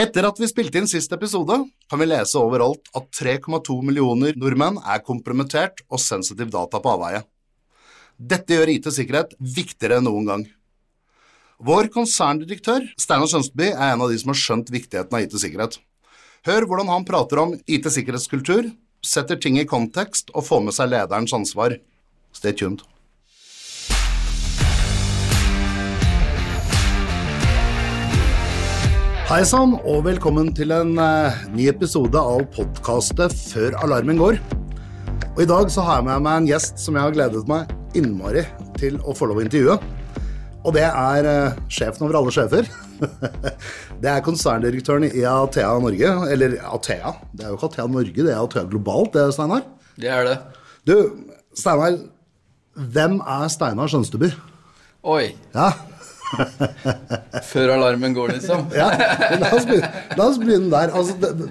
Etter at vi spilte inn sist episode, kan vi lese overalt at 3,2 millioner nordmenn er kompromittert og sensitiv data på avveie. Dette gjør IT-sikkerhet viktigere enn noen gang. Vår konserndirektør, Steinar Sønsteby, er en av de som har skjønt viktigheten av IT-sikkerhet. Hør hvordan han prater om IT-sikkerhetskultur, setter ting i kontekst og får med seg lederens ansvar. Stay tuned. Hei sann, og velkommen til en uh, ny episode av podkastet Før alarmen går. Og I dag så har jeg med meg en gjest som jeg har gledet meg innmari til å få lov å intervjue. Og det er uh, sjefen over alle sjefer. det er konserndirektøren i Athea Norge. Eller Athea, det er jo ikke Athea Norge, det er Athea globalt, det, Steinar? Det er det. Du, Steinar, hvem er Steinar Skjønsteby? Oi. Ja, Før alarmen går, liksom? ja, la oss begynne, la oss begynne der. Altså, det,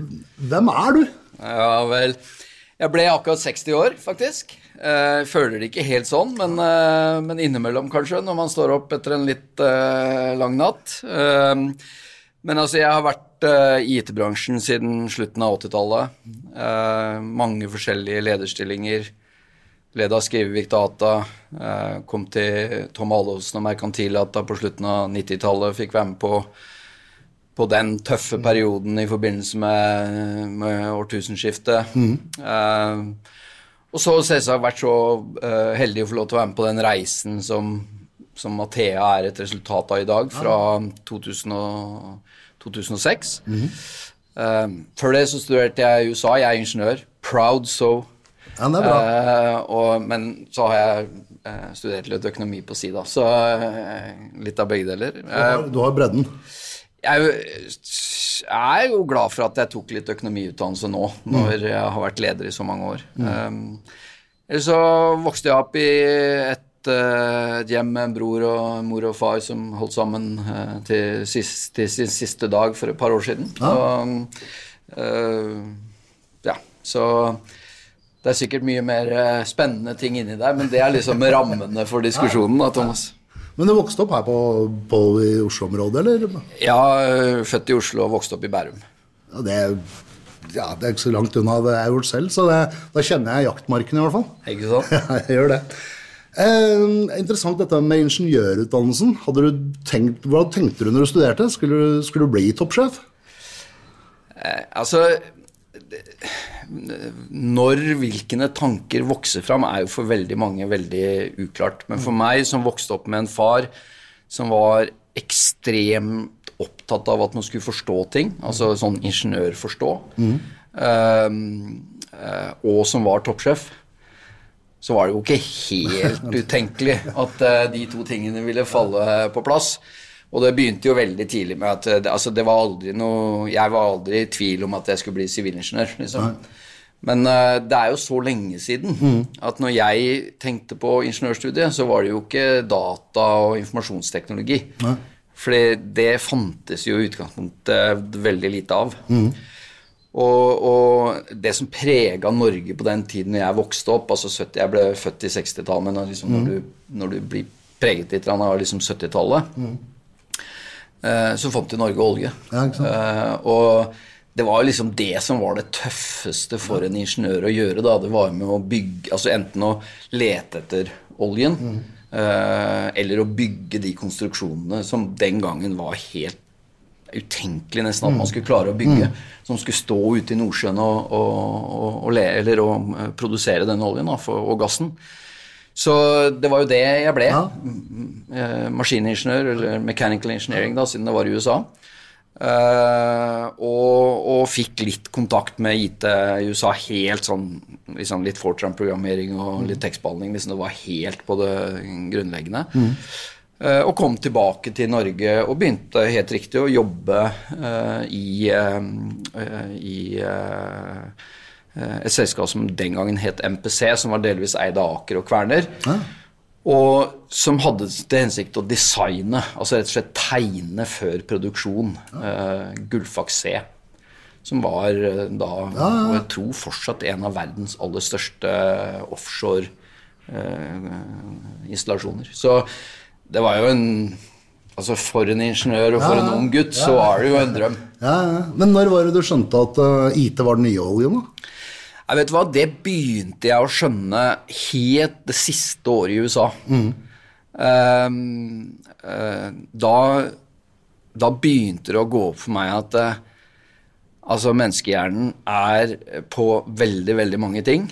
hvem er du? Ja vel. Jeg ble akkurat 60 år, faktisk. Jeg føler det ikke helt sånn, men, eh, men, innimellom, kanskje, når man står opp etter en litt uh, lang natt. Uh, men altså, jeg har vært uh, i IT-bransjen siden slutten av 80-tallet. mange forskjellige lederstillinger leda Skrivevik Data, eh, kom til Tom Allovsen og Merkantildata på slutten av 90-tallet, fikk være med på, på, den tøffe perioden i forbindelse med, med årtusenskiftet. Mm. Eh, og så selvsagt vært så uh, heldig å få lov til å være med på den reisen som, som Mathea er et resultat av i dag, fra 2000 og, 2006. Mm. Før det så studerte jeg i USA. Jeg er ingeniør. Proud so ja, det er bra. Uh, og, men så har jeg uh, studert litt økonomi på sida, så uh, litt av begge deler. Du har, du har bredden? Jeg, jeg, er jo glad for at jeg tok litt økonomiutdannelse nå, når mm. jeg har vært leder i så mange år. Mm. Um, så vokste jeg opp i et et hjem med en bror og mor og far som holdt sammen til, sist, til sin siste dag for et par år siden. Ja. Så, uh, ja, så det er sikkert mye mer eh, spennende ting inni der, men det er liksom rammene for diskusjonen. da, Thomas. Men du vokste opp her på, på i Oslo-området, eller? Ja, eh, født i Oslo og vokste opp i Bærum. Ja, det er, ja, det er ikke så langt unna det jeg har gjort selv, så det, da kjenner jeg jaktmarken i hvert fall. Ikke sant? Ja, jeg gjør det. Eh, interessant dette med ingeniørutdannelsen. Hadde du tenkt, hva tenkte du når du studerte? Skulle, du, skulle du bli toppsjef? Eh, altså når hvilke tanker vokser fram, er jo for veldig mange veldig uklart. Men for meg, som vokste opp med en far som var ekstremt opptatt av at man skulle forstå ting, altså sånn ingeniørforstå, mm. uh, og som var toppsjef, så var det jo ikke helt utenkelig at uh, de to tingene ville falle på plass. Og det begynte jo veldig tidlig med at det, altså det var aldri noe Jeg var aldri i tvil om at jeg skulle bli sivilingeniør. Liksom. Men uh, det er jo så lenge siden mm. at når jeg tenkte på ingeniørstudiet, så var det jo ikke data og informasjonsteknologi. Nei. For det fantes jo i utgangspunktet veldig lite av. Mm. Og, og, det som prega Norge på den tiden jeg vokste opp altså 70, Jeg ble født i 60-tallet, men liksom mm. når, du, når, du, blir preget litt av liksom 70-tallet Eh, så fant jo Norge olje. Ja, eh, og det var liksom det som var det tøffeste for en ingeniør å gjøre. da, Det var med å bygge Altså enten å lete etter oljen, mm. eller å bygge de konstruksjonene som den gangen var helt utenkelig nesten at man mm. skulle klare å bygge. Mm. Som skulle stå ute i Nordsjøen og, og, og, og, eller, og produsere den oljen da, for, og gassen. Så det var jo det jeg ble. Ja. Eh, maskiningeniør, eller mechanical engineering, da, siden det var i USA. Uh, og, og, fikk litt kontakt med IT i USA, helt sånn liksom litt Fortran-programmering og litt tekstbehandling. Liksom det var helt på det grunnleggende. Mm. Uh, og kom tilbake til Norge og begynte helt riktig å jobbe uh, i, i Eh, et selskap som den gangen het MPC, som var delvis eid av Aker og Kverner. Ja. Og som hadde til hensikt å designe, altså rett og slett tegne før produksjon, ja. uh, Gullfaks C. Som var uh, da, ja, og jeg tror fortsatt, en av verdens aller største offshore uh. Så det var jo en Altså For en ingeniør og for en ung gutt, så var det jo en drøm. Ja, ja. Men når var det du skjønte at eh, IT var den nye oljen, da? Jeg vet hva, Det begynte jeg å skjønne helt det siste året i USA. Mm. Uh, uh, da, da begynte det å gå opp for meg at uh, altså menneskehjernen er på veldig, veldig mange ting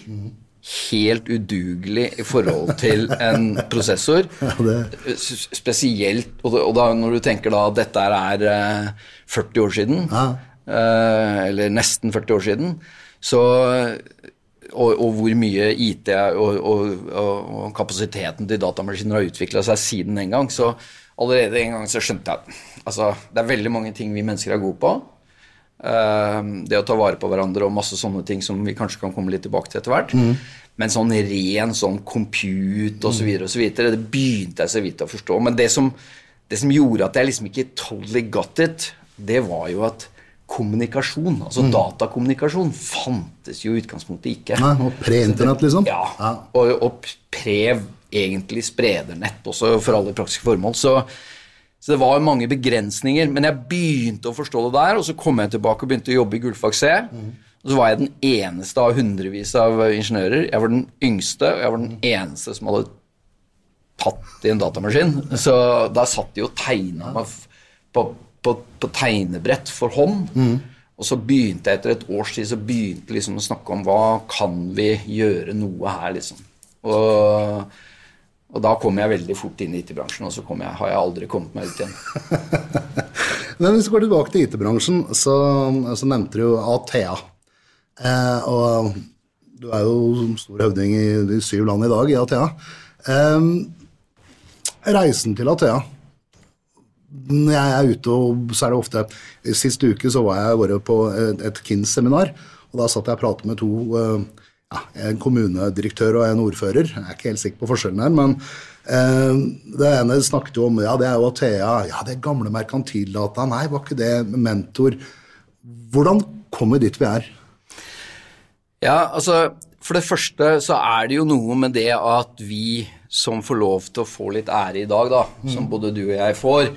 helt udugelig i forhold til en prosessor. det- Spesielt og da- når du tenker da at dette er eh, 40 år siden, Ja. eller nesten 40 år siden, så og, og hvor mye IT og, og, og, og kapasiteten til datamaskiner har utvikla seg siden den gang. Så allerede en gang så skjønte jeg at altså, det er veldig mange ting vi mennesker er gode på. Eh, det å ta vare på hverandre og masse sånne ting som vi kanskje kan komme litt tilbake til etter hvert. Men sånn ren sånn compute osv., og så videre, det begynte jeg så vidt å forstå. Men det som, det som gjorde at jeg liksom ikke totally got it, det var jo at kommunikasjon, altså datakommunikasjon, fantes jo i utgangspunktet ikke. Nei, og Pre-internett, liksom? Ja, og, og pre egentlig spredernett også for alle praktiske formål. Så, så det var mange begrensninger. Men jeg begynte å forstå det der, og så kom jeg tilbake og begynte å jobbe i Gullfag C. Og så var jeg den eneste av hundrevis av ingeniører. Jeg var den yngste, og jeg var den eneste som hadde tatt i en datamaskin. Så da satt de og tegna meg på, på, på tegnebrett for hånd. Og så begynte jeg etter et års tid så begynte liksom å snakke om hva kan vi gjøre noe her, liksom. Og, og da kom jeg veldig fort inn i IT-bransjen, og så kom jeg, har jeg aldri kommet meg ut igjen. Men hvis vi går tilbake til IT-bransjen, så, så nevnte du jo Athea. Eh, og du er jo stor høvding i de syv land i dag, i Athea. Eh, reisen til Athea Når jeg er ute, og så er det ofte Sist uke så var jeg bare på et, et KINS-seminar, og da satt jeg og pratet med to eh, ja, en kommunedirektør og en ordfører. Jeg er ikke helt sikker på forskjellen her, men eh, det ene snakket jo om ja, det er jo Athea, ja, det er gamle merkantildata. Nei, var ikke det mentor? Hvordan kom vi dit vi er? Ja, altså For det første så er det jo noe med det at vi som får lov til å få litt ære i dag, da, som både du og jeg får,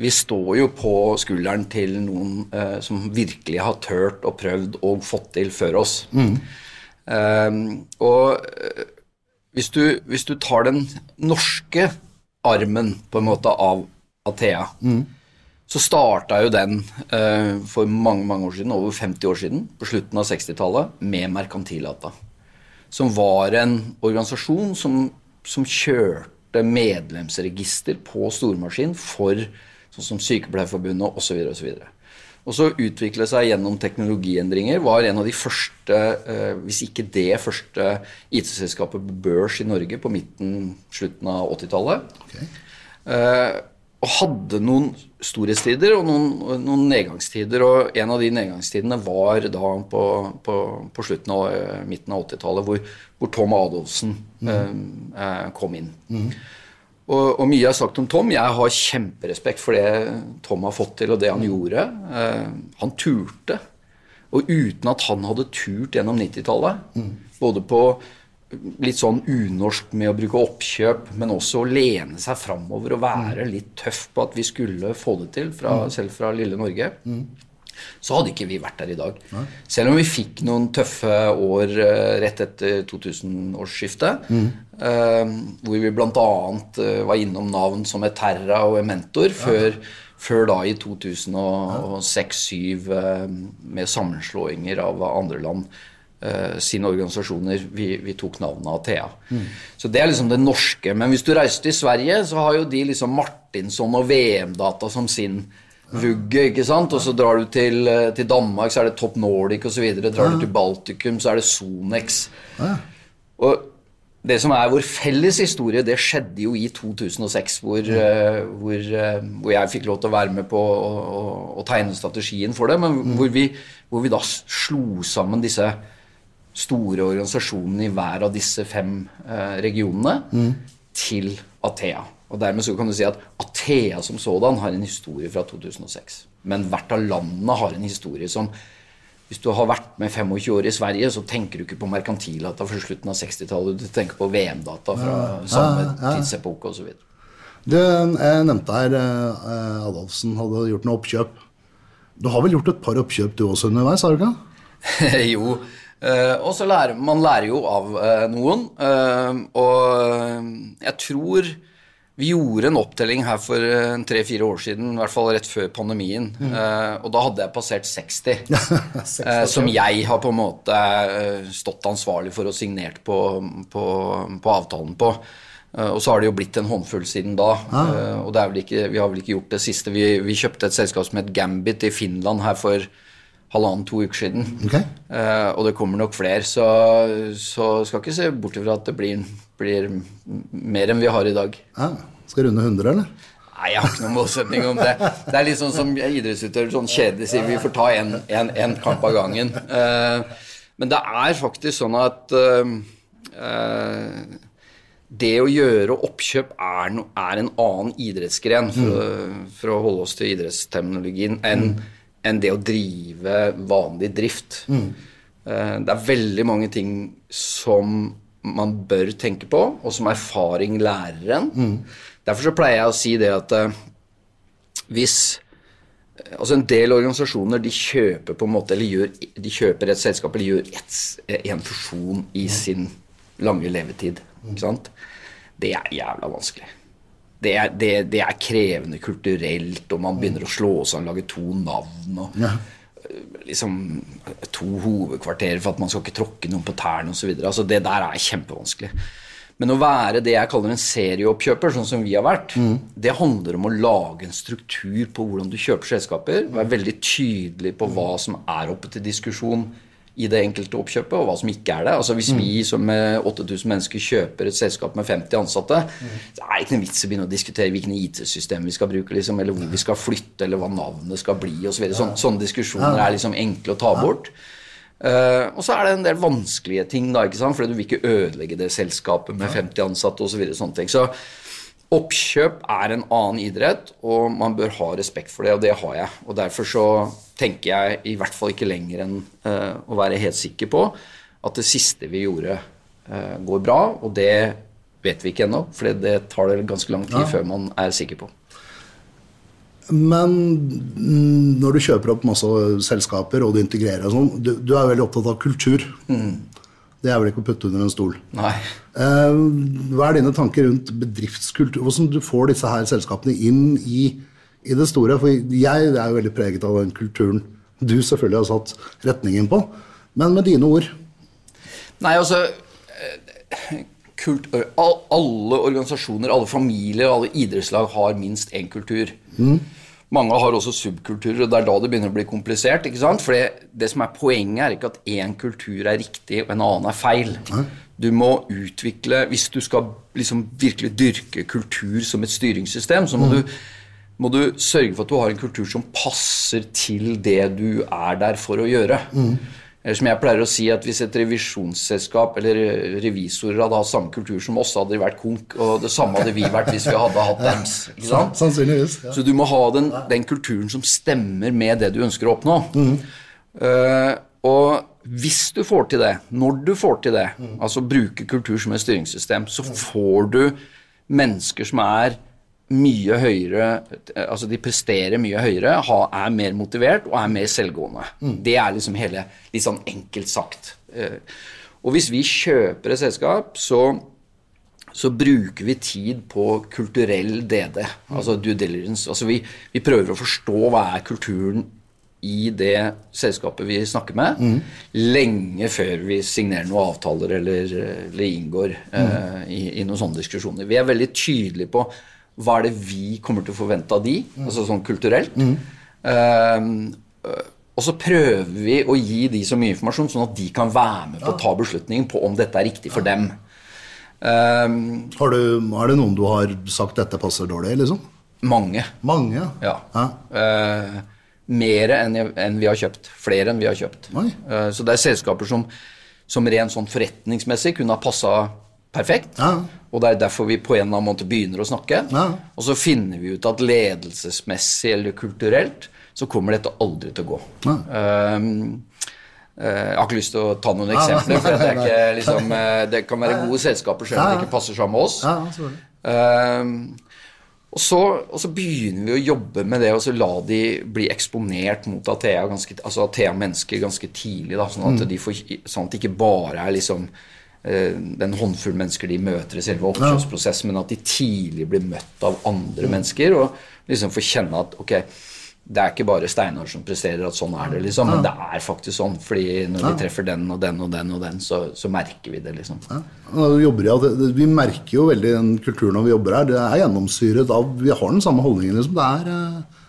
vi står jo på skulderen til noen eh, som virkelig har turt og prøvd og fått til før oss. Eh, og eh, hvis, du, hvis du tar den norske armen på en måte av Athea, så starta jo den eh, for mange mange år siden, over 50 år siden, på slutten av 60-tallet, med Merkantilata. Som var en organisasjon som, som kjørte medlemsregister på stormaskin for sånn som Sykepleierforbundet osv. osv. Og så utvikle seg gjennom teknologiendringer. Var en av de første, eh, hvis ikke det første, IT-selskapet på børs i Norge på midten, slutten av 80-tallet. Eh, og hadde noen storhetstider og noen, noen nedgangstider. Og en av de nedgangstidene var da på, på, på slutten av eh, midten av 80-tallet, hvor, hvor Tom Adolfsen mm. eh, kom inn. Og, og mye er sagt om Tom. Jeg har kjemperespekt for det Tom har fått til, og det han gjorde. Eh, han turte. Og uten at han hadde turt gjennom 90-tallet, både på litt sånn unorsk med å bruke oppkjøp, men også å lene seg framover og være litt tøff på at vi skulle få det til, fra, selv fra lille Norge, så hadde ikke vi vært der i dag. Selv om vi fikk noen tøffe år eh, rett etter 2000-årsskiftet, eh, hvor vi bl.a. Uh, var innom navn som Eterra og Ementor, før, før da i 2006-2007 eh, med sammenslåinger av andre land. eh, sine organisasjoner. Vi, vi tok navnet Athea. Så det er liksom det norske. Men hvis du reiser til Sverige, så har jo de liksom Martinsson og VM-data som sin vugge, ikke sant? Og så drar du til, eh, til Danmark, så er det Top Nordic osv. Drar du til Baltikum, så er det Sonex. Og det som er vår felles historie, det skjedde jo i 2006, hvor, eh, hvor, eh, hvor jeg fikk lov til å være med på å, å, å tegne strategien for det, men hvor, vi, hvor vi da slo sammen disse store organisasjonene i hver av disse fem regionene regionene til Athea. Og dermed så kan du si at Athea som sådan har en historie fra 2006. Men hvert av landene har en historie som Hvis du har vært med 25 år i Sverige, så tenker du ikke på merkantildata fra slutten av 60-tallet. Du tenker på VM-data fra samme tidsepoke osv. Du, jeg nevnte her eh, Adolfsen hadde gjort noe oppkjøp. Du har vel gjort et par oppkjøp du også underveis, har du ikke? jo. Uh, og så lærer man lærer jo av uh, noen. Uh, og jeg tror vi gjorde en opptelling her for tre-fire år siden, i hvert fall rett før pandemien. Mm. og da hadde jeg passert 60. 60 som jeg har på en måte stått ansvarlig for og signert på, på, på avtalen på. og så har det jo blitt en håndfull siden da. Ah. og ikke, vi har vel ikke gjort det siste. Vi, vi kjøpte et selskap som het Gambit i Finland her for halvannen-to uker siden. Okay. Uh, og det kommer nok flere, så, så skal ikke se bort ifra at det blir, blir, mer enn vi har i dag. Ja, skal runde 100, eller? Nei, jeg har ikke noen målsetning om det. Det er litt sånn som idrettsutøver sånn kjedelig sier, vi får ta én kamp av gangen. Uh, men det er faktisk sånn at uh, det å gjøre oppkjøp er, no, er en annen idrettsgren, for, mm. for, å holde oss til idrettsterminologien, enn mm enn det å drive vanlig drift. Mm. Eh, det er veldig mange ting som man bør tenke på, og som erfaring lærer en. Mm. Derfor så pleier jeg å si det at uh, hvis Altså En del organisasjoner de kjøper på en måte, eller gjør, de kjøper et selskap eller gjør et, en fusjon i mm. sin lange levetid. Ikke sant? Det er jævla vanskelig det er, det, det er, krevende kulturelt, og man begynner å slå og lage to navn. og ja. liksom To hovedkvarterer for at man skal ikke tråkke noen på tærne osv. Altså, det der er kjempevanskelig. Men å være det jeg kaller en serieoppkjøper, sånn som vi har vært, mm. det handler om å lage en struktur på hvordan du kjøper selskaper. Være veldig tydelig på hva som er oppe til diskusjon i det enkelte oppkjøpet, og hva som ikke er det. Altså Hvis mm. vi som 8000 mennesker kjøper et selskap med 50 ansatte, mm. så er det ikke noen vits å begynne å diskutere hvilken IT-system vi skal bruke, liksom, eller hvor vi skal flytte, eller hva navnet skal bli osv. Så sånne, sånne diskusjoner er liksom enkle å ta bort. Uh, og så er det en del vanskelige ting, da, ikke sant? fordi du vil ikke ødelegge det selskapet med 50 ansatte osv. Så, videre, sånne ting. så Oppkjøp er en annen idrett, og man bør ha respekt for det, og det har jeg. Og Derfor så tenker jeg i hvert fall ikke lenger enn uh, å være helt sikker på at det siste vi gjorde, uh, går bra. Og det vet vi ikke ennå, for det tar det ganske lang tid ja. før man er sikker på. Men mm, når du kjøper opp masse selskaper og du integrerer og sånn, du, du, er veldig opptatt av kultur. Mm. Det er vel ikke å putte under en stol. Nei. Eh, hva er dine tanker rundt bedriftskultur? Hvordan du får disse her selskapene inn i, i det store? For jeg er jo veldig preget av den kulturen du selvfølgelig har satt retningen på. Men med dine ord? Nei, altså eh, kult, Alle organisasjoner, alle familier, alle idrettslag har minst én kultur. Mm. Mange har også subkulturer, og det er da det begynner å bli komplisert. ikke sant? For det, som er poenget, er ikke at én kultur er riktig og en annen er feil. Du må utvikle Hvis du skal liksom virkelig dyrke kultur som et styringssystem, så må, mm. du, må du sørge for at du har en kultur som passer til det du er der for å gjøre. Mm. Som jeg pleier å si, at hvis et revisjonsselskap eller revisorer hadde hatt samme kultur som oss, hadde de vært konk, og det samme hadde vi vært hvis vi hadde hatt dems. Sannsynligvis. Ja. Så du må ha den, den, kulturen som stemmer med det du ønsker å oppnå. Mm. Uh, og hvis du får til det, når du får til det, mm. altså bruke kultur som et styringssystem, så får du mennesker som er mye høyere Altså de presterer mye høyere, er mer motivert og er mer selvgående. Mm. Det er liksom hele Litt sånn enkelt sagt. Eh, og hvis vi kjøper et selskap, så, så bruker vi tid på kulturell DD, mm. altså due diligence. Altså vi, vi, prøver å forstå hva er kulturen i det selskapet vi snakker med, mm. lenge før vi signerer noen avtaler eller, eller inngår uh, i, i noen sånne diskusjoner. Vi er veldig tydelige på hva er det vi kommer til å forvente av de, mm. altså sånn kulturelt. Mm. Uh, og så prøver vi å gi de så mye informasjon, sånn at de kan være med på å ta beslutningen på om dette er riktig for dem. Um, har du, er det noen du har sagt dette passer dårlig, liksom? Mange. Mange, ja. ja. Uh, mer enn, enn, vi har kjøpt. Flere enn vi har kjøpt. Uh, så det er selskaper som, som rent sånn forretningsmessig kunne ha passa perfekt. Ja. Og det er derfor vi på en eller annen måte begynner å snakke. Ja. Og så finner vi ut at ledelsesmessig eller kulturelt så kommer dette aldri til å gå. Ja. Um, jeg har ikke lyst til å ta noen eksempler, for det, ikke, liksom, eh, det, kan være gode selskaper selv om det ikke passer sammen med oss. Um, Og så, og så, begynner vi å jobbe med det og så la de bli eksponert mot Athea, ganske, altså Athea-mennesker ganske tidlig. Da, sånn, at mm. de får, sånn at det ikke bare er liksom den håndfull mennesker de møter i selve oppkjøpsprosessen, men at de tidlig blir møtt av andre mennesker og liksom får kjenne at ok, det er ikke bare Steinar som presterer at sånn er det, liksom. Men det er faktisk sånn. fordi når vi treffer den og den og den og den, så, så merker vi det, liksom. Ja. vi merker jo veldig den kulturen når vi jobber her. Det er gjennomsyret av Vi har den samme holdningen, liksom. Det er eh,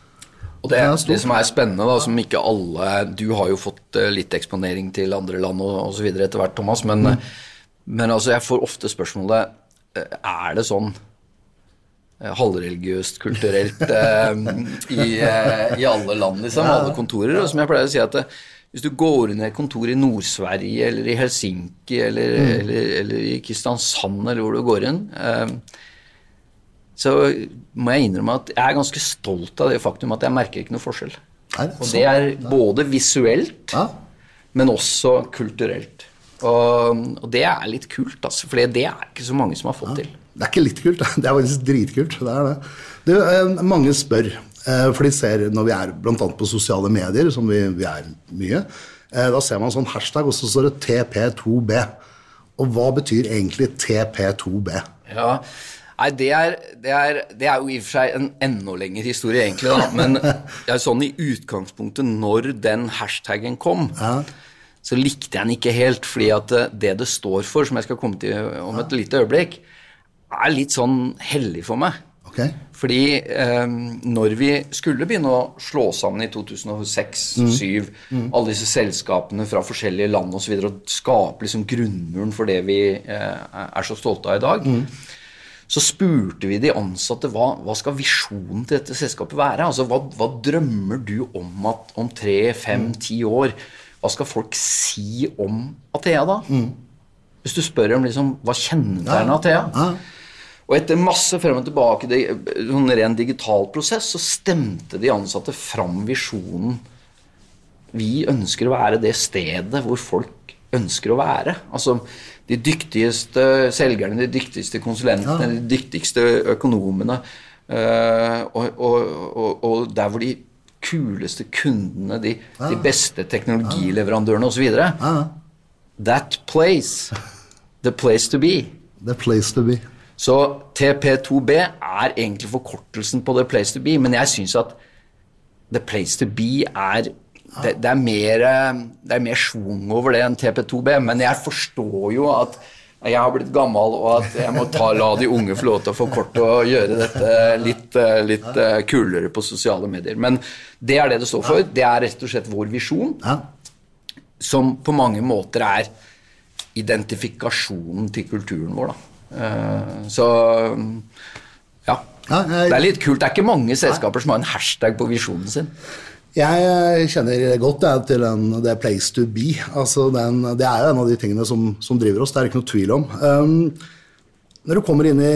og det, det, det, som er spennende, da, som ikke alle Du har jo fått eh, litt eksponering til andre land og osv. etter hvert, Thomas, men, mm. Men altså, jeg får ofte spørsmålet eh, Er det sånn Eh, halvreligiøst, kulturelt eh, i, i, alle land, liksom. Alle kontorer. Og som jeg pleier å si at hvis du går inn i et kontor i Nord-Sverige eller i Helsinki eller, mm. eller, eller, i Kristiansand eller hvor du går inn, så må jeg innrømme at jeg er ganske stolt av det faktum at jeg merker ikke noe forskjell. Og det er både visuelt, men også kulturelt. Og, og, det er litt kult, altså, for det er ikke så mange som har fått til. Det er ikke litt kult, det er faktisk dritkult. Det er det. det eh, mange spør, eh, for de ser når vi er bl.a. på sosiale medier, som vi, vi, er mye, eh, da ser man sånn hashtag, og så står det TP2B. Og hva betyr egentlig TP2B? Ja, Nei, det er, det, er, det er, jo i og for seg en enda lengre historie, egentlig. da, Men ja, sånn i utgangspunktet, når den hashtagen kom, ja. Så likte jeg den ikke helt. fordi at det det står for, som jeg skal komme til om et lite øyeblikk, er litt sånn hellig for meg. Okay. Fordi eh, når vi skulle begynne å slå sammen i 2006-2007, mm. mm. alle disse selskapene fra forskjellige land osv., og, og skape liksom grunnmuren for det vi eh, er så stolte av i dag, mm. så spurte vi de ansatte hva, hva skal visjonen til dette selskapet være. Altså, hva, hva drømmer du om at om tre, fem, mm. ti år Hva skal folk si om Athea da? Mm. Hvis du spør om liksom, hva kjennetegner. Athea? Ja. Og etter masse frem og tilbake, det, sånn ren digital prosess, så stemte de ansatte fram visjonen. Vi ønsker å være det stedet hvor folk ønsker å være. Altså de dyktigste selgerne, de dyktigste konsulentene, ja. de dyktigste økonomene. Uh, og, og, og, og, der hvor de kuleste kundene, de, ja. de beste teknologileverandørene osv. Ja. That place. The place to be. The place to be. Så TP2B er egentlig forkortelsen på The Place to Be, men jeg syns at The Place to Be er det, det, er mer, det er mer schwung over det enn TP2B, men jeg forstår jo at jeg har blitt gammel, og at jeg må ta, la de unge få lov til å forkorte og gjøre dette litt, litt eh, kulere på sosiale medier. Men det er det det står for. Det er rett og slett vår visjon, som på mange måter er identifikasjonen til kulturen vår. da. Eh, så ja. Det er litt kult. Det er ikke mange selskaper som har en hashtag på visjonen sin. Jeg kjenner godt jeg, til den, det place to be. Altså den, det er jo en av de tingene som, som, driver oss, det er ikke noe tvil om. Um, når du kommer inn i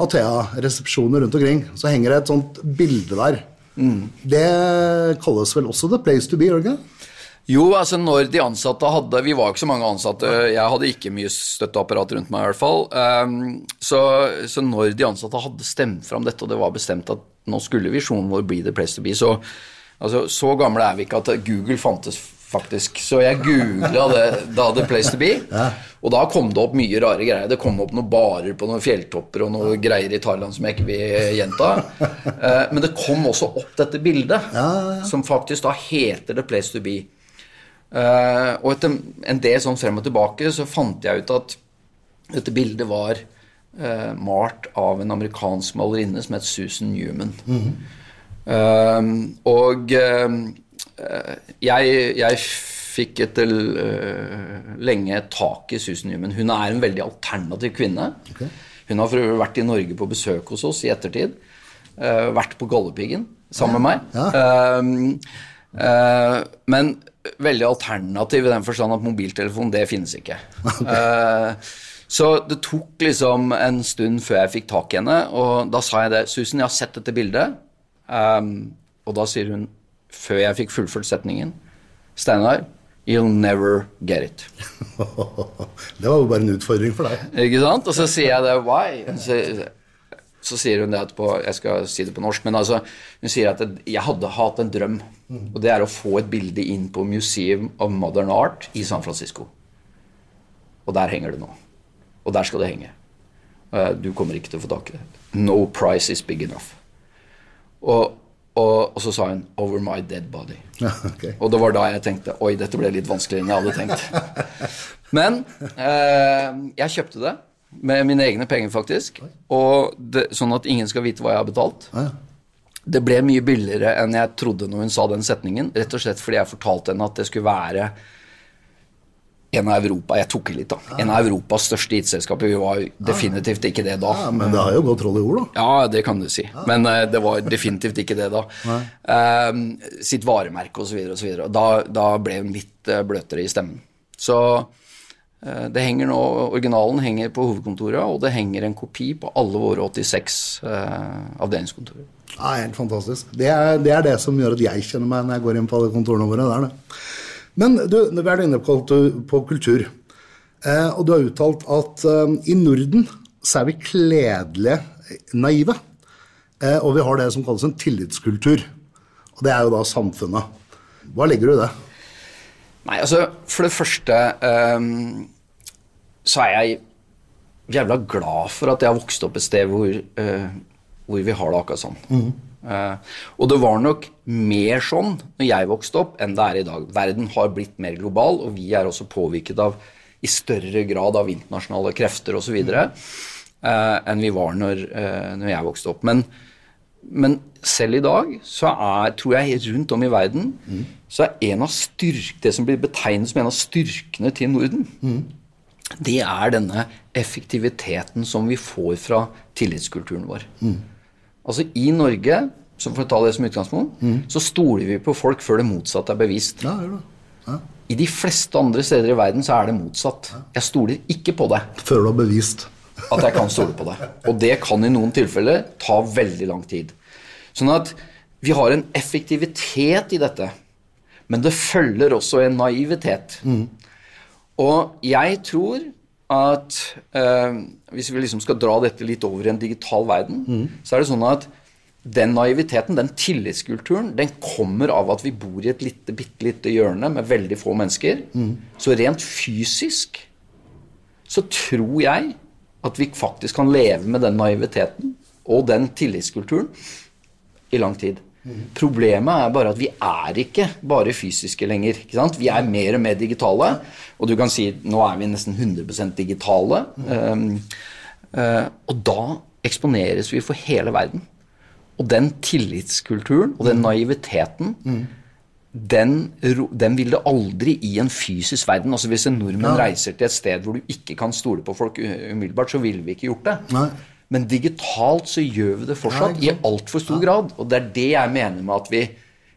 Athea-resepsjoner rundt omkring, så henger det et sånt bilde der. Mm. Det kalles vel også the place to be, Jørgen? ikke? Jo, altså når de ansatte hadde Vi var ikke så mange ansatte. Jeg hadde ikke mye støtteapparat rundt meg, i hvert fall. Um, så, så, når de ansatte hadde stemt fram dette, og det var bestemt at nå skulle visjonen vår bli the place to be, så, altså, så gamle er vi ikke at Google fantes faktisk. Så jeg googla det da The Place to Be, og da kom det opp mye rare greier. Det kom opp noen barer på noen fjelltopper og noen greier i Thailand som jeg ikke vil gjenta. Uh, men det kom også opp dette bildet, som faktisk da heter The Place to Be. Uh, og etter en del sånn frem og tilbake så fant jeg ut at dette bildet var uh, malt av en amerikansk malerinne som het Susan Newman. Mm -hmm. uh, og jeg, jeg, fikk etter lenge tak i Susan Newman. Hun er en veldig alternativ kvinne. Okay. Hun har vært i Norge på besøk hos oss i ettertid. vært på Galdhøpiggen sammen med meg. Ja. men veldig alternativ i den forstand at mobiltelefon, det finnes ikke. Okay. Uh, så det tok liksom en stund før jeg fikk tak i henne, og da sa jeg det. 'Susan, jeg har sett dette bildet.' Um, og da sier hun, før jeg fikk fullført setningen, 'Steinar, you'll never get it'. det var jo bare en utfordring for deg. Ikke sant? Og så sier jeg det, 'why?' Så, så sier hun det etterpå. Jeg skal si det på norsk, men altså Hun sier at jeg hadde hatt en drøm, og det er å få et bilde inn på Museum of Modern Art i San Francisco. Og der henger det nå. Og der skal det henge. Eh, du kommer ikke til å få tak i det. No price is big enough. Og, og, og så sa hun 'over my dead body'. Ja, ok. Og det var da jeg tenkte oi, dette ble litt vanskeligere enn jeg hadde tenkt. Men eh, jeg kjøpte det med mine egne penger, faktisk. Og det, sånn at ingen skal vite hva jeg har betalt. Ja, ja. Det ble mye billigere enn jeg trodde når hun sa den setningen. Rett og slett fordi jeg fortalte henne at det skulle være en av Europa Jeg tok i litt, da. En av Europas største IT-selskaper. Vi var jo definitivt ikke det da. Ja, men det har jo gått troll i ord, da. Ja, det kan du si. Men uh, det var definitivt ikke det da. Eh, sitt varemerke osv. osv. Da, da ble hun litt eh, bløtere i stemmen. Så uh, det henger nå, Originalen henger på hovedkontoret, og det henger en kopi på alle våre 86 eh, avdelingskontorer. Ja, helt fantastisk. Det er, det er det som gjør at jeg kjenner meg når jeg går inn på alle kontorene våre. Det er det. Men du, vi er inne på, på kultur. Eh, og du har uttalt at eh, i Norden så er vi kledelige naive. Eh, og vi har det som kalles en tillitskultur. Og det er jo da samfunnet. Hva legger du i det? Nei, altså, for det første ehm, så er jeg jævla glad for at jeg har vokst opp et sted hvor, eh, hvor vi har det akkurat sånn. Eh, og det var nok mer sånn når jeg vokste opp, enn det er i dag. Verden har blitt mer global, og vi er også påvirket av i større grad av internasjonale krefter osv. Uh, enn vi var når, eh, når jeg vokste opp. Men, men selv i dag så er, tror jeg rundt om i verden så er en av styrk, det som blir betegnet som en av styrkene til Norden, det er denne effektiviteten som vi får fra tillitskulturen vår. Altså I Norge, som for å ta det som utgangspunkt, så stoler vi på folk før det motsatte er bevist. Ja, gjør det. Ja. I de fleste andre steder i verden så er det motsatt. Jeg stoler ikke på det Før du har bevist. at jeg kan stole på det. Og det kan i noen tilfeller ta veldig lang tid. Sånn at vi har en effektivitet i dette, men det følger også en naivitet. Og jeg tror at eh, hvis vi liksom skal dra dette litt over i en digital verden, så er det sånn at den naiviteten, den tillitskulturen, den kommer av at vi bor i et lite, bitte lite hjørne med veldig få mennesker. Så rent fysisk så tror jeg at vi faktisk kan leve med den naiviteten og den tillitskulturen i lang tid. Problemet er bare at vi er ikke bare fysiske lenger. ikke sant? Vi er mer og mer digitale. Og du kan si nå er vi nesten 100 digitale. Um, uh, og da eksponeres vi for hele verden. Og den tillitskulturen og den naiviteten den, den vil det aldri i en fysisk verden. Altså Hvis en nordmenn reiser til et sted hvor du ikke kan stole på folk umiddelbart, så ville vi ikke gjort det. Nei. Men digitalt så gjør vi det fortsatt i altfor stor grad. Og det er det jeg mener med at vi,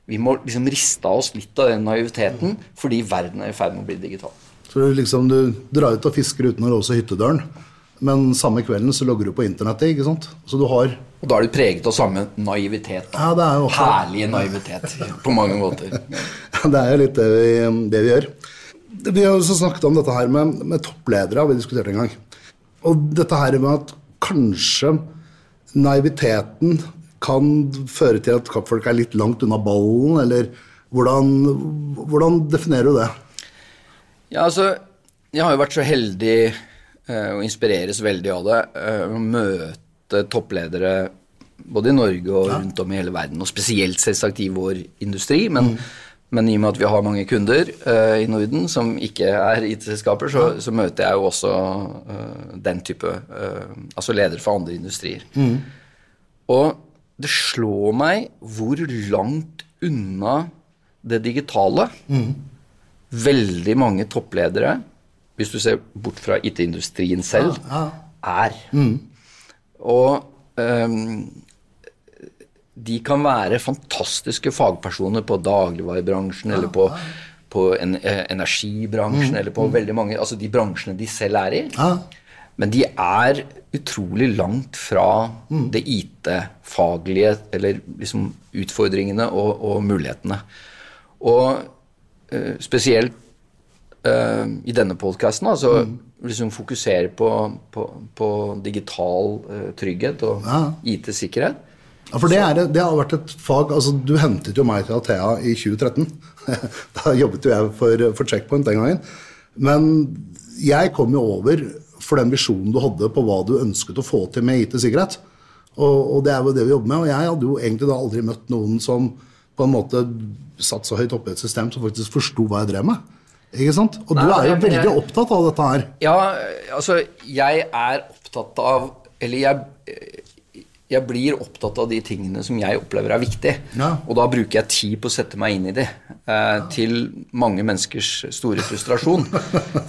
vi må liksom riste av oss litt av den naiviteten fordi verden er i ferd med å bli digital. Så du liksom du drar ut og fisker uten å låse hyttedøren, men samme kvelden så logger du på internettet, ikke sant? Så du har Og da er du preget av samme naivitet. Ja, det er jo også- Herlige naivitet på mange måter. Det er jo litt det vi, det vi gjør. Vi har også snakket om dette her med, med toppledere, vi diskutert en gang. Og dette her med at kanskje naiviteten kan føre til at kappfolk er litt langt unna ballen, eller hvordan, hvordan definerer du det? Ja, altså, jeg har jo vært så heldig eh, og inspireres veldig av det. eh, å møte toppledere både i Norge og rundt om i hele verden, og spesielt selvsagt i vår industri. Men, men i og med at vi har mange kunder uh, i Norden som ikke er IT-selskaper, så, så møter jeg jo også uh, den type uh, Altså ledere for andre industrier. Og det slår meg hvor langt unna det digitale veldig mange toppledere, hvis du ser bort fra IT-industrien selv, er. Og ehm, de kan være fantastiske fagpersoner på dagligvarebransjen eller på, på en, eh, energibransjen eller på veldig mange Altså de bransjene de selv er i. Ja. Men de er utrolig langt fra det IT-faglige, eller liksom utfordringene og, og mulighetene. Og eh, spesielt eh, i denne podkasten, altså liksom fokusere på, på, på digital eh, trygghet og Ja. IT-sikkerhet. Ja, for det, er, det har vært et fag altså Du hentet jo meg til Athea i 2013. da jobbet jo jeg for, for Checkpoint den gangen. Men jeg kom jo over for den visjonen du hadde på hva du ønsket å få til med IT-sikkerhet. Og, og det er jo det vi jobber med. Og jeg hadde jo egentlig da aldri møtt noen som på en måte satt så høyt oppe i et system som faktisk forsto hva jeg drev med. Ikke sant? Og Nei, du er jo jeg- veldig jeg- opptatt av dette her. Ja, altså, jeg er opptatt av Eller jeg, jeg blir opptatt av de tingene som jeg opplever er viktig. Ja. Og da bruker jeg tid på å sette meg inn i de. Eh, til mange menneskers store frustrasjon.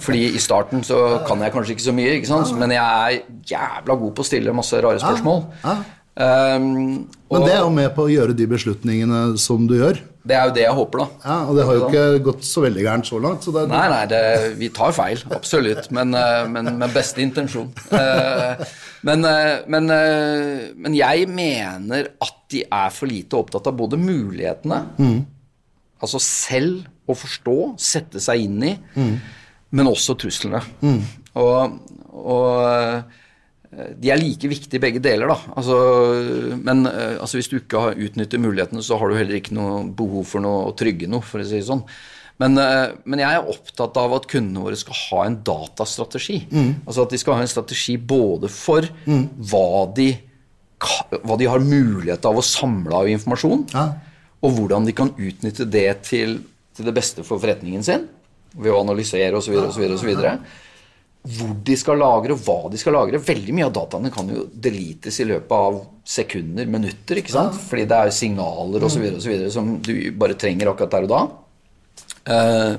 Fordi i starten så kan jeg kanskje ikke så mye, ikke sant? men jeg er jævla god på å stille masse rare spørsmål. Ja. Um, og Men det er jo med på å gjøre de beslutningene som du gjør. Det er jo det jeg håper, da. Ja, Og det har jo ikke gått så veldig gærent så langt. Så det, Nei, nei, det, vi tar feil, absolutt, men, eh, men med beste intensjon. Eh, Men, eh, men, men jeg mener at de er for lite opptatt av både mulighetene, altså selv å forstå, sette seg inn i, men også truslene. Og, og eh, de er like viktige begge deler, da. Altså, men eh, altså, hvis du ikke har utnyttet mulighetene, så har du heller ikke noe behov for noe å trygge noe, for å si det sånn. Men, eh, men jeg er opptatt av at kundene våre skal ha en datastrategi. Altså at de skal ha en strategi både for hva, de, hva de har mulighet av å samle av informasjon, Ja. og hvordan de kan utnytte det til, til det beste for forretningen sin, ved å analysere osv. osv. Hvor de skal lagre, og hva de skal lagre. Veldig mye av dataene kan jo deletes i løpet av sekunder, minutter, ikke sant? Fordi det er signaler osv. som du bare trenger akkurat der og da. Eh,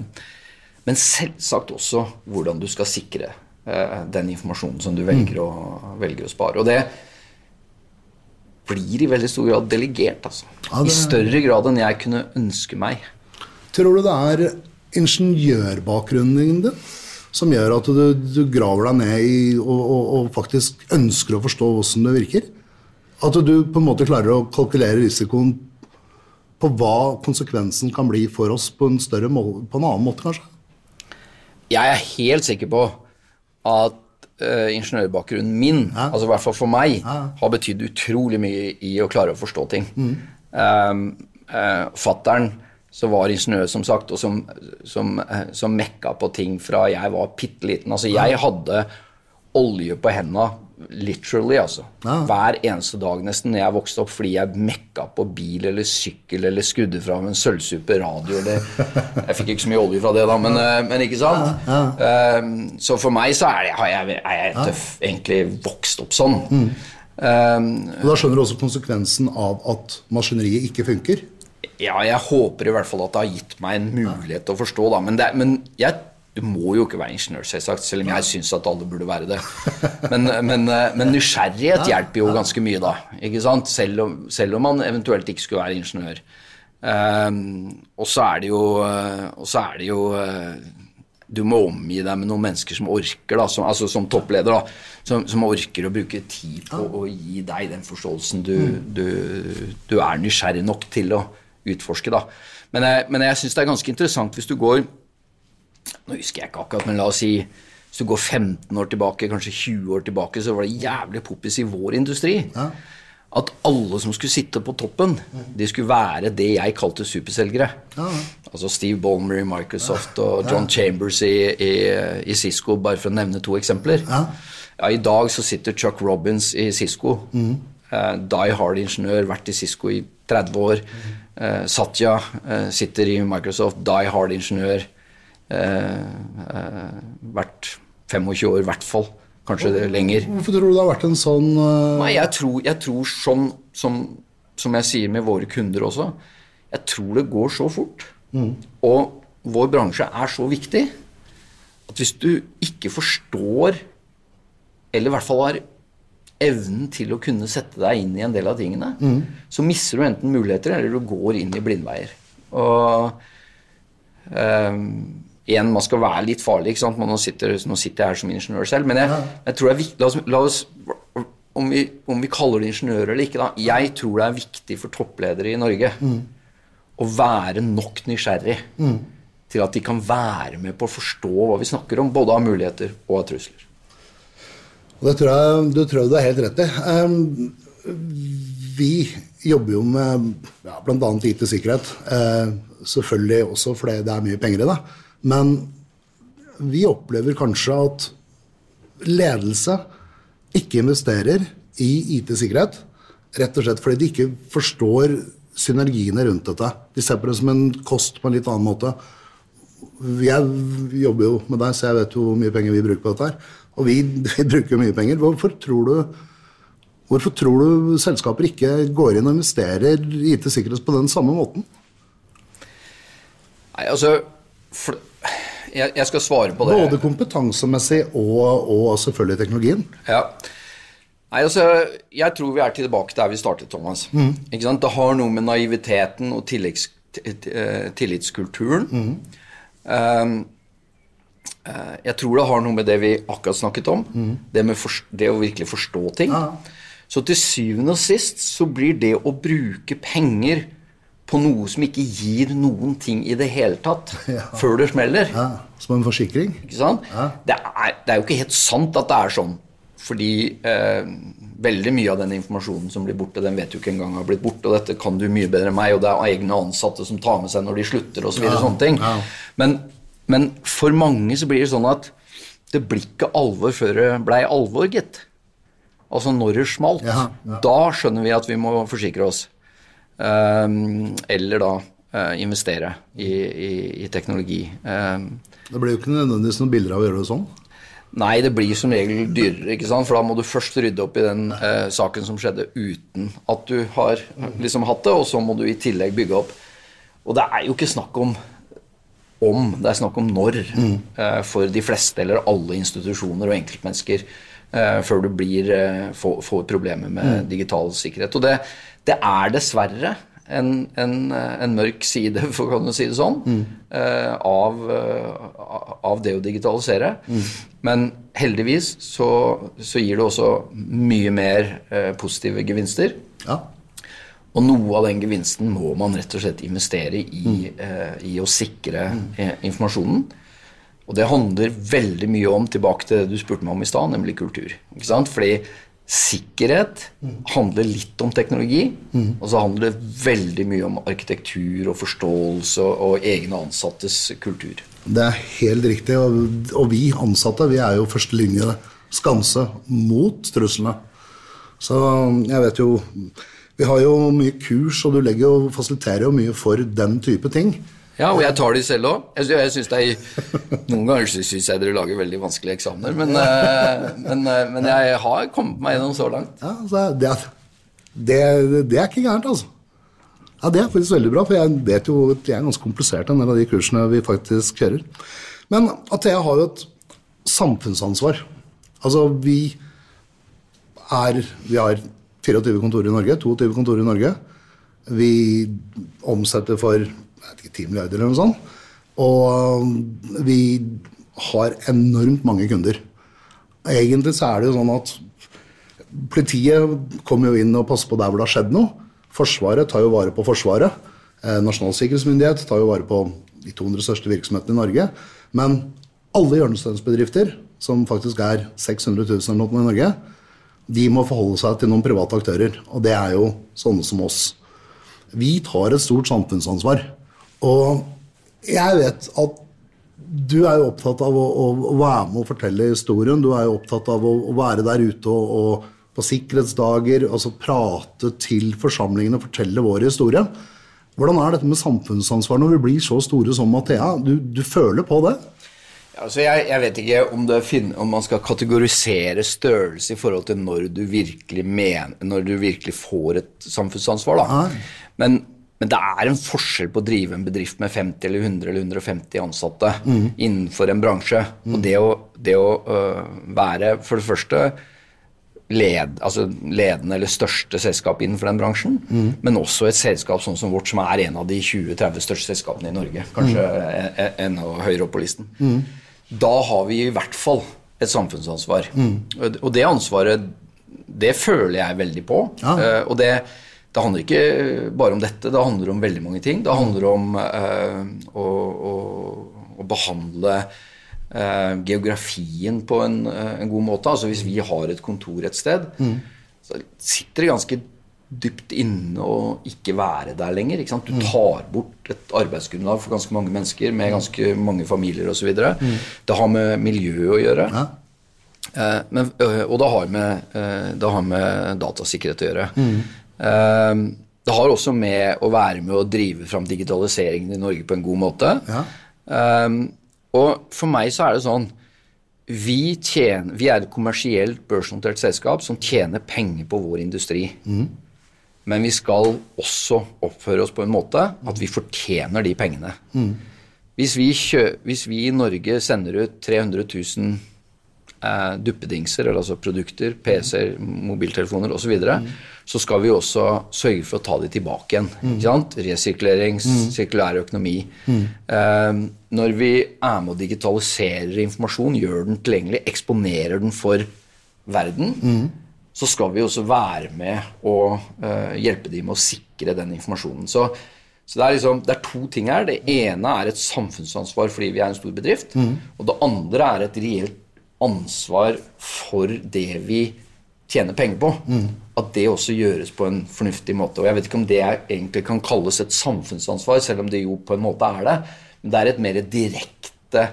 men selvsagt også hvordan du skal sikre eh, den informasjonen som du velger, å, velger å spare. Og det blir i veldig stor grad delegert, altså. Ja, det- I større grad enn jeg kunne ønske meg. Tror du det er ingeniørbakgrunnen din som gjør at du, du graver deg ned i og, og, og faktisk ønsker å forstå hvordan det virker? At du på en måte klarer å kalkulere risikoen på hva konsekvensen kan bli for oss på en, større mål, på en annen måte, kanskje? Jeg er helt sikker på at uh, ingeniørbakgrunnen min, altså i hvert fall for meg, har betydd utrolig mye i å klare å forstå ting. Um, uh, Fattern, som var ingeniør, som sagt, og som, som, eh, som mekka på ting fra jeg var bitte liten. Altså, jeg hadde olje på henda, literally, altså. Ja. Hver eneste dag nesten når jeg vokste opp fordi jeg mekka på bil eller sykkel eller skudde fra med en sølvsuper radio eller Jeg fikk ikke så mye olje fra det, da, men, eh, men ikke sant? Um, så for meg så er, jeg, er jeg tøff, egentlig vokst opp sånn. Um, Og Da skjønner du også konsekvensen av at maskineriet ikke funker. Ja, jeg håper i hvert fall at det har gitt meg en mulighet til å forstå, da. Men, det, men jeg, du må jo ikke være ingeniør, selvsagt, selv om jeg syns at alle burde være det. Men, men, men nysgjerrighet hjelper jo ganske mye, da. Ikke sant? Selv om, selv om man eventuelt ikke skulle være ingeniør. Um, og så er det jo, og så er det jo du må omgi deg med noen mennesker som orker, da, som, altså som toppleder, da, som, som orker å bruke tid på å gi deg den forståelsen du, du, du er nysgjerrig nok til å utforske. Da. Men jeg, men jeg syns det er ganske interessant hvis du går Nå husker jeg ikke akkurat, men la oss si hvis du går 15 år tilbake, kanskje 20 år tilbake, så var det jævlig poppis i vår industri. At alle som skulle sitte på toppen, de skulle være det jeg kalte superselgere. Altså Steve Ballmer i Microsoft og John Chambers i, i, i Cisco, bare for å nevne to eksempler. Ja. I dag så sitter Chuck Robins i Cisco. Eh, die hard-ingeniør, vært i Cisco i 30 år. Eh, Satya eh, sitter i Microsoft, die hard-ingeniør. eh, eh, vært 25 år i hvert fall. Kanskje det lenger. Hvorfor tror du det har vært en sånn eh, Nei, jeg tror, jeg tror som, som, som jeg sier med våre kunder også, jeg tror det går så fort. Og vår bransje er så viktig at hvis du ikke forstår, eller i hvert fall har evnen til å kunne sette deg inn i en del av tingene, så mister du enten muligheter, eller du går inn i blindveier. Og ehm, igjen, man skal være litt farlig, ikke sant? Man nå, sitter, nå sitter jeg her som ingeniør selv, men jeg, jeg tror det er viktig La oss, la oss om, vi, om vi kaller det ingeniører eller ikke, da. Jeg tror det er viktig for toppledere i Norge å være nok nysgjerrig til at de kan være med på å forstå hva vi snakker om, både av muligheter og av trusler. Og det tror jeg, det tror du har helt rett i. Um, vi jobber jo med ja, bl.a. IT-sikkerhet. Uh, selvfølgelig også fordi det er mye penger i det. Men vi opplever kanskje at ledelse ikke investerer i IT-sikkerhet. Rett og slett fordi de ikke forstår synergiene rundt dette. De ser på det som en kost på en litt annen måte. Jeg jobber jo med deg, så jeg vet jo hvor mye penger vi bruker på dette. her. Og vi, vi bruker mye penger. Hvorfor tror du Hvorfor tror du selskaper ikke går inn og investerer i IT-sikkerhet på den samme måten? Nei, altså for, jeg, jeg, skal svare på det. Både kompetansemessig og, og selvfølgelig teknologien. Ja. Nei, altså, Jeg tror vi er tilbake der vi startet, Thomas. Mm. Det har noe med naiviteten og tilleggs, eh, tillitskulturen mm. um, Jeg tror det har noe med det vi akkurat snakket om, mm. det, for, det, å virkelig forstå ting. Ja. Så til syvende og sist så blir det å bruke penger på noe som ikke gir noen ting i det hele tatt, ja. før det smeller ja, Som en forsikring? Ikke sant? Det, er, det, er, jo ikke helt sant at det er sånn. Fordi eh, veldig mye av den informasjonen som blir borte, den vet du ikke engang har blitt borte. Og dette kan du mye bedre enn meg, og det er egne ansatte som tar med seg når de slutter osv. Så videre, sånne ting. Men, men for mange så blir det sånn at det blir ikke alvor før det blei alvor, gitt. Altså når det smalt. Ja, ja. Da skjønner vi at vi må forsikre oss. Um, eller da uh, investere i, i, i teknologi. Um, det blir jo ikke nødvendigvis noen bilder av å gjøre det sånn? Nei, det blir som regel dyrere, ikke sant? for da må du først rydde opp i den uh, saken som skjedde uten at du har liksom hatt det, og så må du i tillegg bygge opp. Og det er jo ikke snakk om om, det er snakk om når, mm. for de fleste eller alle institusjoner og enkeltmennesker. Eh, før du blir, eh, får, får, problemer med mm. digital sikkerhet. Og det, det er dessverre en, en, en, mørk side, for kan du si det sånn, mm. av, av, det å digitalisere. Mm. Men heldigvis så, så, gir det også mye mer positive gevinster. Ja. Og noe av den gevinsten må man rett og slett investere i, mm. i å sikre mm. informasjonen. Og det handler veldig mye om tilbake til det du spurte meg om i stad, nemlig kultur. Ikke sant? Fordi sikkerhet handler litt om teknologi, mm. og så handler det veldig mye om arkitektur og forståelse og, og egne ansattes kultur. Det er helt riktig, og, og vi ansatte vi er jo førstelinje skanse mot truslene. Så jeg vet jo Vi har jo mye kurs, og du legger jo, fasiliterer jo mye for den type ting. Ja, og jeg tar de selv òg. Jeg, synes det er, Noen ganger syns jeg dere lager veldig vanskelige eksamener, men, eh, men, eh, men, jeg har kommet meg gjennom så langt. Ja, altså, det, det, det, er ikke gærent, altså. Ja, Det er faktisk veldig bra, for jeg vet jo at jeg er ganske komplisert, en del av de kursene vi faktisk kjører. Men Athea har jo et samfunnsansvar. Altså, vi er Vi har 24 kontorer i Norge, 22 kontorer i Norge. Vi omsetter for jeg vet ikke, 10 milliarder eller noe sånt. Og vi har enormt mange kunder. Egentlig så er det jo sånn at politiet kommer jo inn og passer på der hvor det har skjedd noe. Forsvaret tar jo vare på Forsvaret. Eh, Nasjonal sikkerhetsmyndighet tar jo vare på de 200 største virksomhetene i Norge. Men alle hjørnesteinsbedrifter, som faktisk er 600 000 eller noe i Norge, de må forholde seg til noen private aktører. Og det er jo sånne som oss. Vi tar et stort samfunnsansvar. Og jeg vet at du er jo opptatt av å, å, være med og fortelle historien. Du er jo opptatt av å, å være der ute og, og, på sikkerhetsdager altså prate til forsamlingene og fortelle vår historie. Hvordan er dette med samfunnsansvar når vi blir så store som Mathea? Du, du føler på det? Altså jeg, jeg, vet ikke om, finner, om, man skal kategorisere størrelse i forhold til når du virkelig, mener, når du virkelig får et samfunnsansvar. Da. Men men det er en forskjell på å drive en bedrift med 50 eller 100 eller 150 ansatte mm. innenfor en bransje. Mm. Og det å, det å uh, være for det første led, altså ledende eller største selskap innenfor den bransjen, mm. men også et selskap sånn som vårt, som er en av de 20-30 største selskapene i Norge. Kanskje mm. enda høyere opp på listen. Mm. Da har vi i hvert fall et samfunnsansvar. Mm. Og det ansvaret, det føler jeg veldig på. Ja. Uh, og det det handler ikke bare om dette, det handler om veldig mange ting. Det handler om uh, å, å, å, behandle uh, geografien på en, en, god måte. Altså Hvis vi har et kontor et sted, mm. så sitter det ganske dypt inne og ikke være der lenger. Ikke sant? Du tar bort et arbeidsgrunnlag for ganske mange mennesker med ganske mange familier osv. Mm. Det har med miljø å gjøre. Ja. Eh, men, og det har, med, det har med datasikkerhet å gjøre. Mm. Det har også med å være med å drive fram digitaliseringen i Norge på en god måte. Ja. Og for meg så er det sånn vi, tjener, vi er et kommersielt børsnotert selskap som tjener penger på vår industri. Mm. Men vi skal også oppføre oss på en måte at vi fortjener de pengene. Mm. Hvis, vi kjø, hvis, vi i Norge sender ut 300 000 eh, duppedingser, altså produkter, PC-er, mobiltelefoner osv., så, videre, mm. så skal vi også sørge for å ta de tilbake igjen. Mm. Resirkulering, mm. sirkulær økonomi. Mm. Eh, når vi er med og digitaliserer informasjon, gjør den tilgjengelig, eksponerer den for verden, mm. Så skal vi også være med og eh, hjelpe dem med å sikre den informasjonen. Så så det er, liksom, det er, to ting her. Det ene er et samfunnsansvar fordi vi er en stor bedrift. Mm. Og det andre er et reelt ansvar for det vi tjener penger på. Mm. At det også gjøres på en fornuftig måte. Og jeg vet ikke om det egentlig kan kalles et samfunnsansvar, selv om det jo på en måte er det. Men det er et mer direkte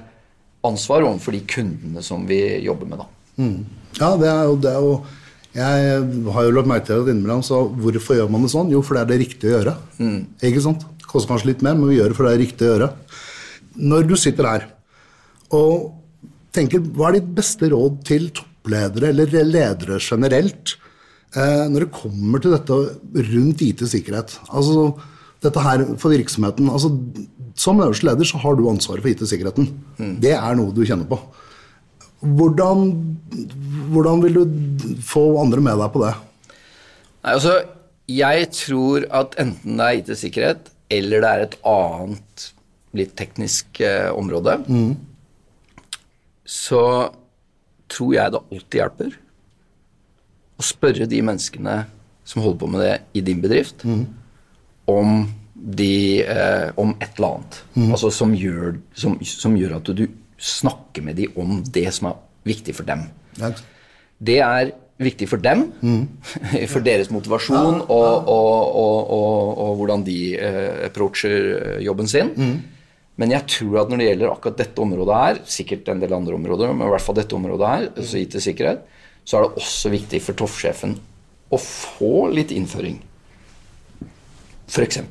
ansvar overfor de kundene som vi jobber med, da. Mm. Ja, det er jo, det er jo Jeg har jo lagt merke til at innimellom, så hvorfor gjør man det sånn? Jo, for det er det riktige å gjøre. Mm. Ikke sant? Det koster kanskje litt mer, men vi gjør det for det er riktig å gjøre. Når du sitter her og tenker, Hva er ditt beste råd til toppledere, eller ledere generelt, eh, når det kommer til dette rundt IT-sikkerhet? Altså, dette her for virksomheten. Altså, som øverste leder så har du ansvaret for IT-sikkerheten. Mm. Det er noe du kjenner på. Hvordan, hvordan, vil du få andre med deg på det? Nei, altså, jeg tror at enten det er IT-sikkerhet eller det er et annet litt teknisk eh, område, mm så tror jeg det alltid hjelper å spørre de menneskene som holder på med det i din bedrift, mm. om, de, eh, om et eller annet. Mm. Altså som gjør, som, som gjør, at du, snakker med dem om det som er viktig for dem. Det er viktig for dem, mm. for deres motivasjon og, og, og, og, hvordan de eh, approacher jobben sin. Mm. Men jeg tror at når det gjelder akkurat dette området her, sikkert en del andre områder, men i hvert fall dette området her, altså IT-sikkerhet, så er det også viktig for toppsjefen å få litt innføring. F.eks.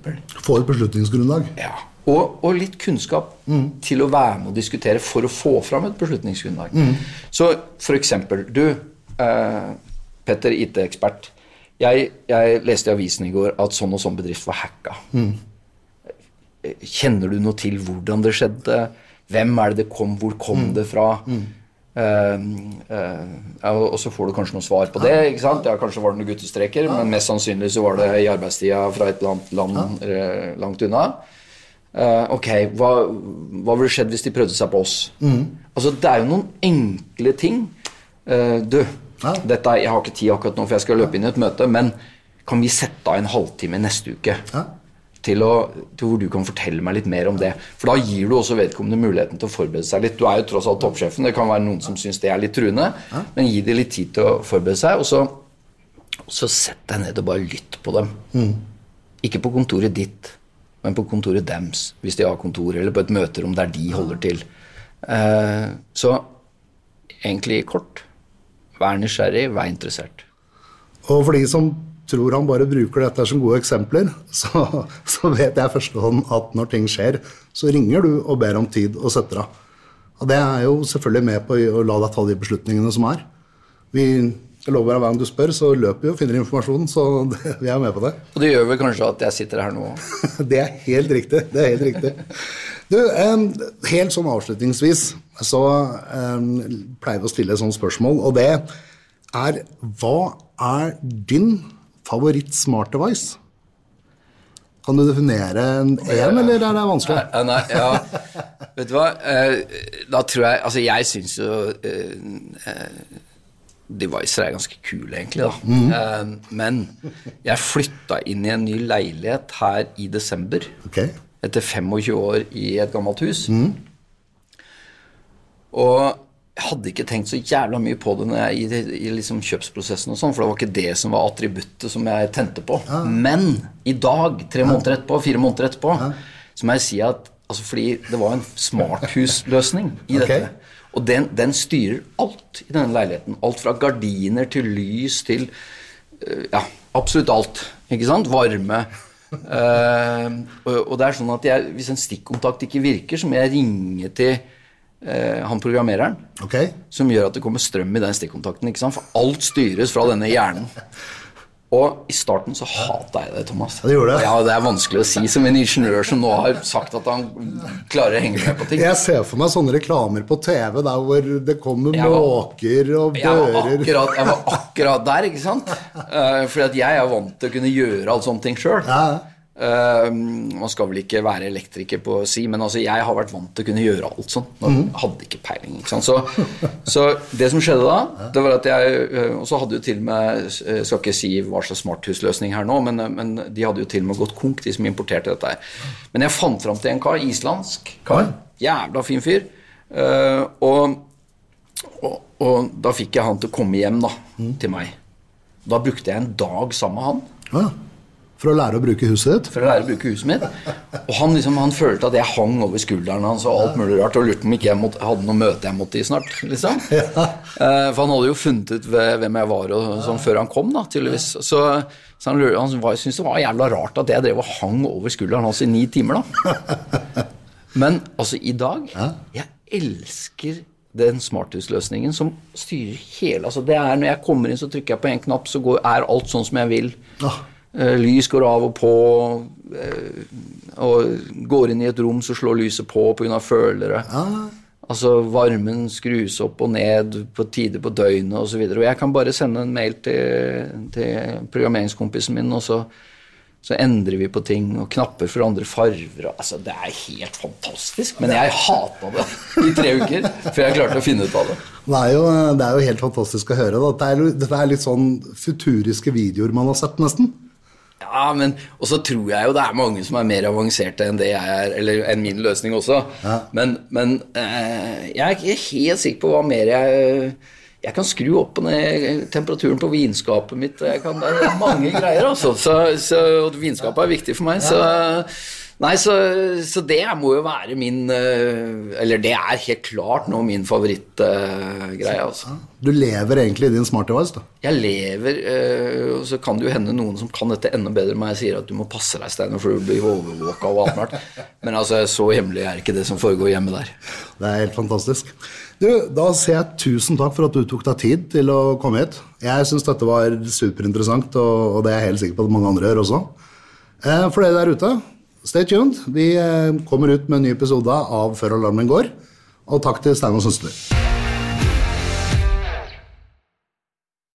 Få et beslutningsgrunnlag? Ja. Og, og litt kunnskap mm. til å være med og diskutere for å få fram et beslutningsgrunnlag. Mm. Så f.eks. du, eh, Petter, IT-ekspert. Jeg, jeg, leste i avisen i går at sånn og sånn bedrift var hacka. Mm. Kjenner du noe til hvordan det skjedde? Hvem er det det kom? Hvor kom mm. det fra? Uh, uh, og så får du kanskje noe svar på det. ikke sant? Ja, Kanskje var det noen guttestreker, men mest sannsynlig så var det i arbeidstida fra et eller annet land ja. langt unna. Uh, ok, hva, hva ville skjedd hvis de prøvde seg på oss? Mm. Altså, Det er jo noen enkle ting. du, ja. dette, jeg har ikke tid akkurat nå, for jeg skal løpe inn i et møte, men kan vi sette av en halvtime neste uke? Ja til, å, til, hvor du kan fortelle meg litt mer om det. For da gir du også vedkommende muligheten til å forberede seg litt. Du er jo tross alt toppsjefen, det kan være noen som syns det er litt truende, men gi dem litt tid til å forberede seg, og så, og så sett deg ned og bare lytt på dem. Mm. Ikke på kontoret ditt, men på kontoret dems, hvis de har kontor, eller på et møterom der de holder til. Eh, så egentlig kort vær nysgjerrig, vær interessert. Og for de som tror han bare bruker dette som gode eksempler, så, så vet jeg førstehånd at når ting skjer, så ringer du og ber om tid og setter av. Og det er jo selvfølgelig med på å la deg ta de beslutningene som er. Vi, jeg lover deg hver gang du spør, så løper vi og finner informasjonen. så det, vi er med på det. Og det gjør vel kanskje at jeg sitter her nå det er helt riktig. Det er helt riktig. Du, helt sånn avslutningsvis så pleier vi å stille et sånt spørsmål, og det er hva er din favoritt-smart-device? Kan du definere en én, eller er det vanskelig? Nei, nei, ja. Vet du hva, eh, da tror jeg Altså, jeg syns jo eh, Devicer er ganske kule, egentlig, da. Eh, men jeg flytta inn i en ny leilighet her i desember. Okay. Etter 25 år i et gammelt hus. Og jeg hadde ikke tenkt så jævla mye på det når jeg, i, i liksom kjøpsprosessen, og sånn, for det var ikke det som var attributtet som jeg tente på. Men i dag, tre måneder etterpå, fire måneder etterpå, så må jeg si at altså Fordi det var en smarthusløsning i okay. dette. Og den, den styrer alt i denne leiligheten. Alt fra gardiner til lys til eh, Ja, absolutt alt. Ikke sant? Varme. Uh, og, og det er sånn at jeg, hvis en stikkontakt ikke virker, så må jeg ringe til eh, han programmereren. Okay. Som gjør at det kommer strøm i den stikkontakten. For alt styres fra denne hjernen. Og i starten så hata jeg det, Thomas. Det gjorde det. Ja, Det er vanskelig å si som en ingeniør som nå har sagt at han klarer å henge med på ting. Jeg ser for meg sånne reklamer på TV der hvor det kommer måker og Jeg var, akkurat, jeg var akkurat der, ikke sant? Uh, fordi at jeg er vant til å kunne gjøre alle sånne ting sjøl. Ja. Man skal vel ikke være elektriker på si, men altså, jeg har vært vant til å kunne gjøre alt sånn. Mm. Hadde ikke peiling. ikke? Så, så det som skjedde da, det var at jeg eh, Og så hadde jo til og med Jeg skal ikke si hva slags smarthusløsning her nå, men, eh, men de hadde jo til og med gått konk, de som importerte dette her. Men jeg fant fram til en kar, islandsk kar. Jævla fin fyr. eh, og og, og da fikk jeg han til å komme hjem da, til meg. Da brukte jeg en dag sammen med han Ja. For å lære å bruke huset ditt? for å lære å bruke huset mitt. Og han, liksom, han følte at jeg hang over skulderen hans og alt mulig rart, og lurte på om ikke jeg måtte, hadde noe møte jeg måtte i snart. liksom. Eh, for han hadde jo funnet ut hvem jeg var og sånn før han kom, da, tydeligvis. Så, så han, han syntes det var jævla rart at jeg drev og hang over skulderen hans i ni timer, da. Men altså, i dag Jeg elsker den smarthusløsningen som styrer hele altså det er Når jeg kommer inn, så trykker jeg på en knapp, så går, er alt sånn som jeg vil. Ja. Eh, lys går av og på, eh, og går inn i et rom, så slår lyset på pga. følere. Altså varmen skrus opp og ned på tider på døgnet osv. Og, så og jeg kan bare sende en mail til, til programmeringskompisen min, og så, så endrer vi på ting, og knapper for andre farver. Altså, det er helt fantastisk. Men jeg hata det i tre uker før jeg klarte å finne ut av det. Det er, jo, det er jo helt fantastisk å høre. Da. Det, er, det er litt sånn futuriske videoer man har sett, nesten. Ja, men Og så tror jeg jo det er mange som er mer avanserte enn det jeg er, eller enn min løsning også. Men, men eh, jeg er ikke helt sikker på hva mer jeg Jeg kan skru opp og ned temperaturen på vinskapet mitt. Jeg kan, det er mange greier, altså. Så, så, og vinskapet er viktig for meg. Så Nei, så, så det må jo være min eh, Eller det er helt klart nå min favorittgreie, altså. Du lever egentlig i din smart device. da. Jeg lever, øh, og så kan det jo hende noen som kan dette enda bedre enn meg, sier at du må passe deg, Steinar, for du blir overvåka og alt mulig. Men altså, så hemmelig er ikke det som foregår hjemme der. Det er helt fantastisk. Du, Da sier jeg tusen takk for at du tok deg tid til å komme hit. Jeg syns dette var superinteressant, og, og det er jeg helt sikker på at mange andre gjør også. Eh, for dere der ute, stay tuned. Vi eh, kommer ut med en ny episode av Før alarmen går. Og takk til Steinar Sønsteli.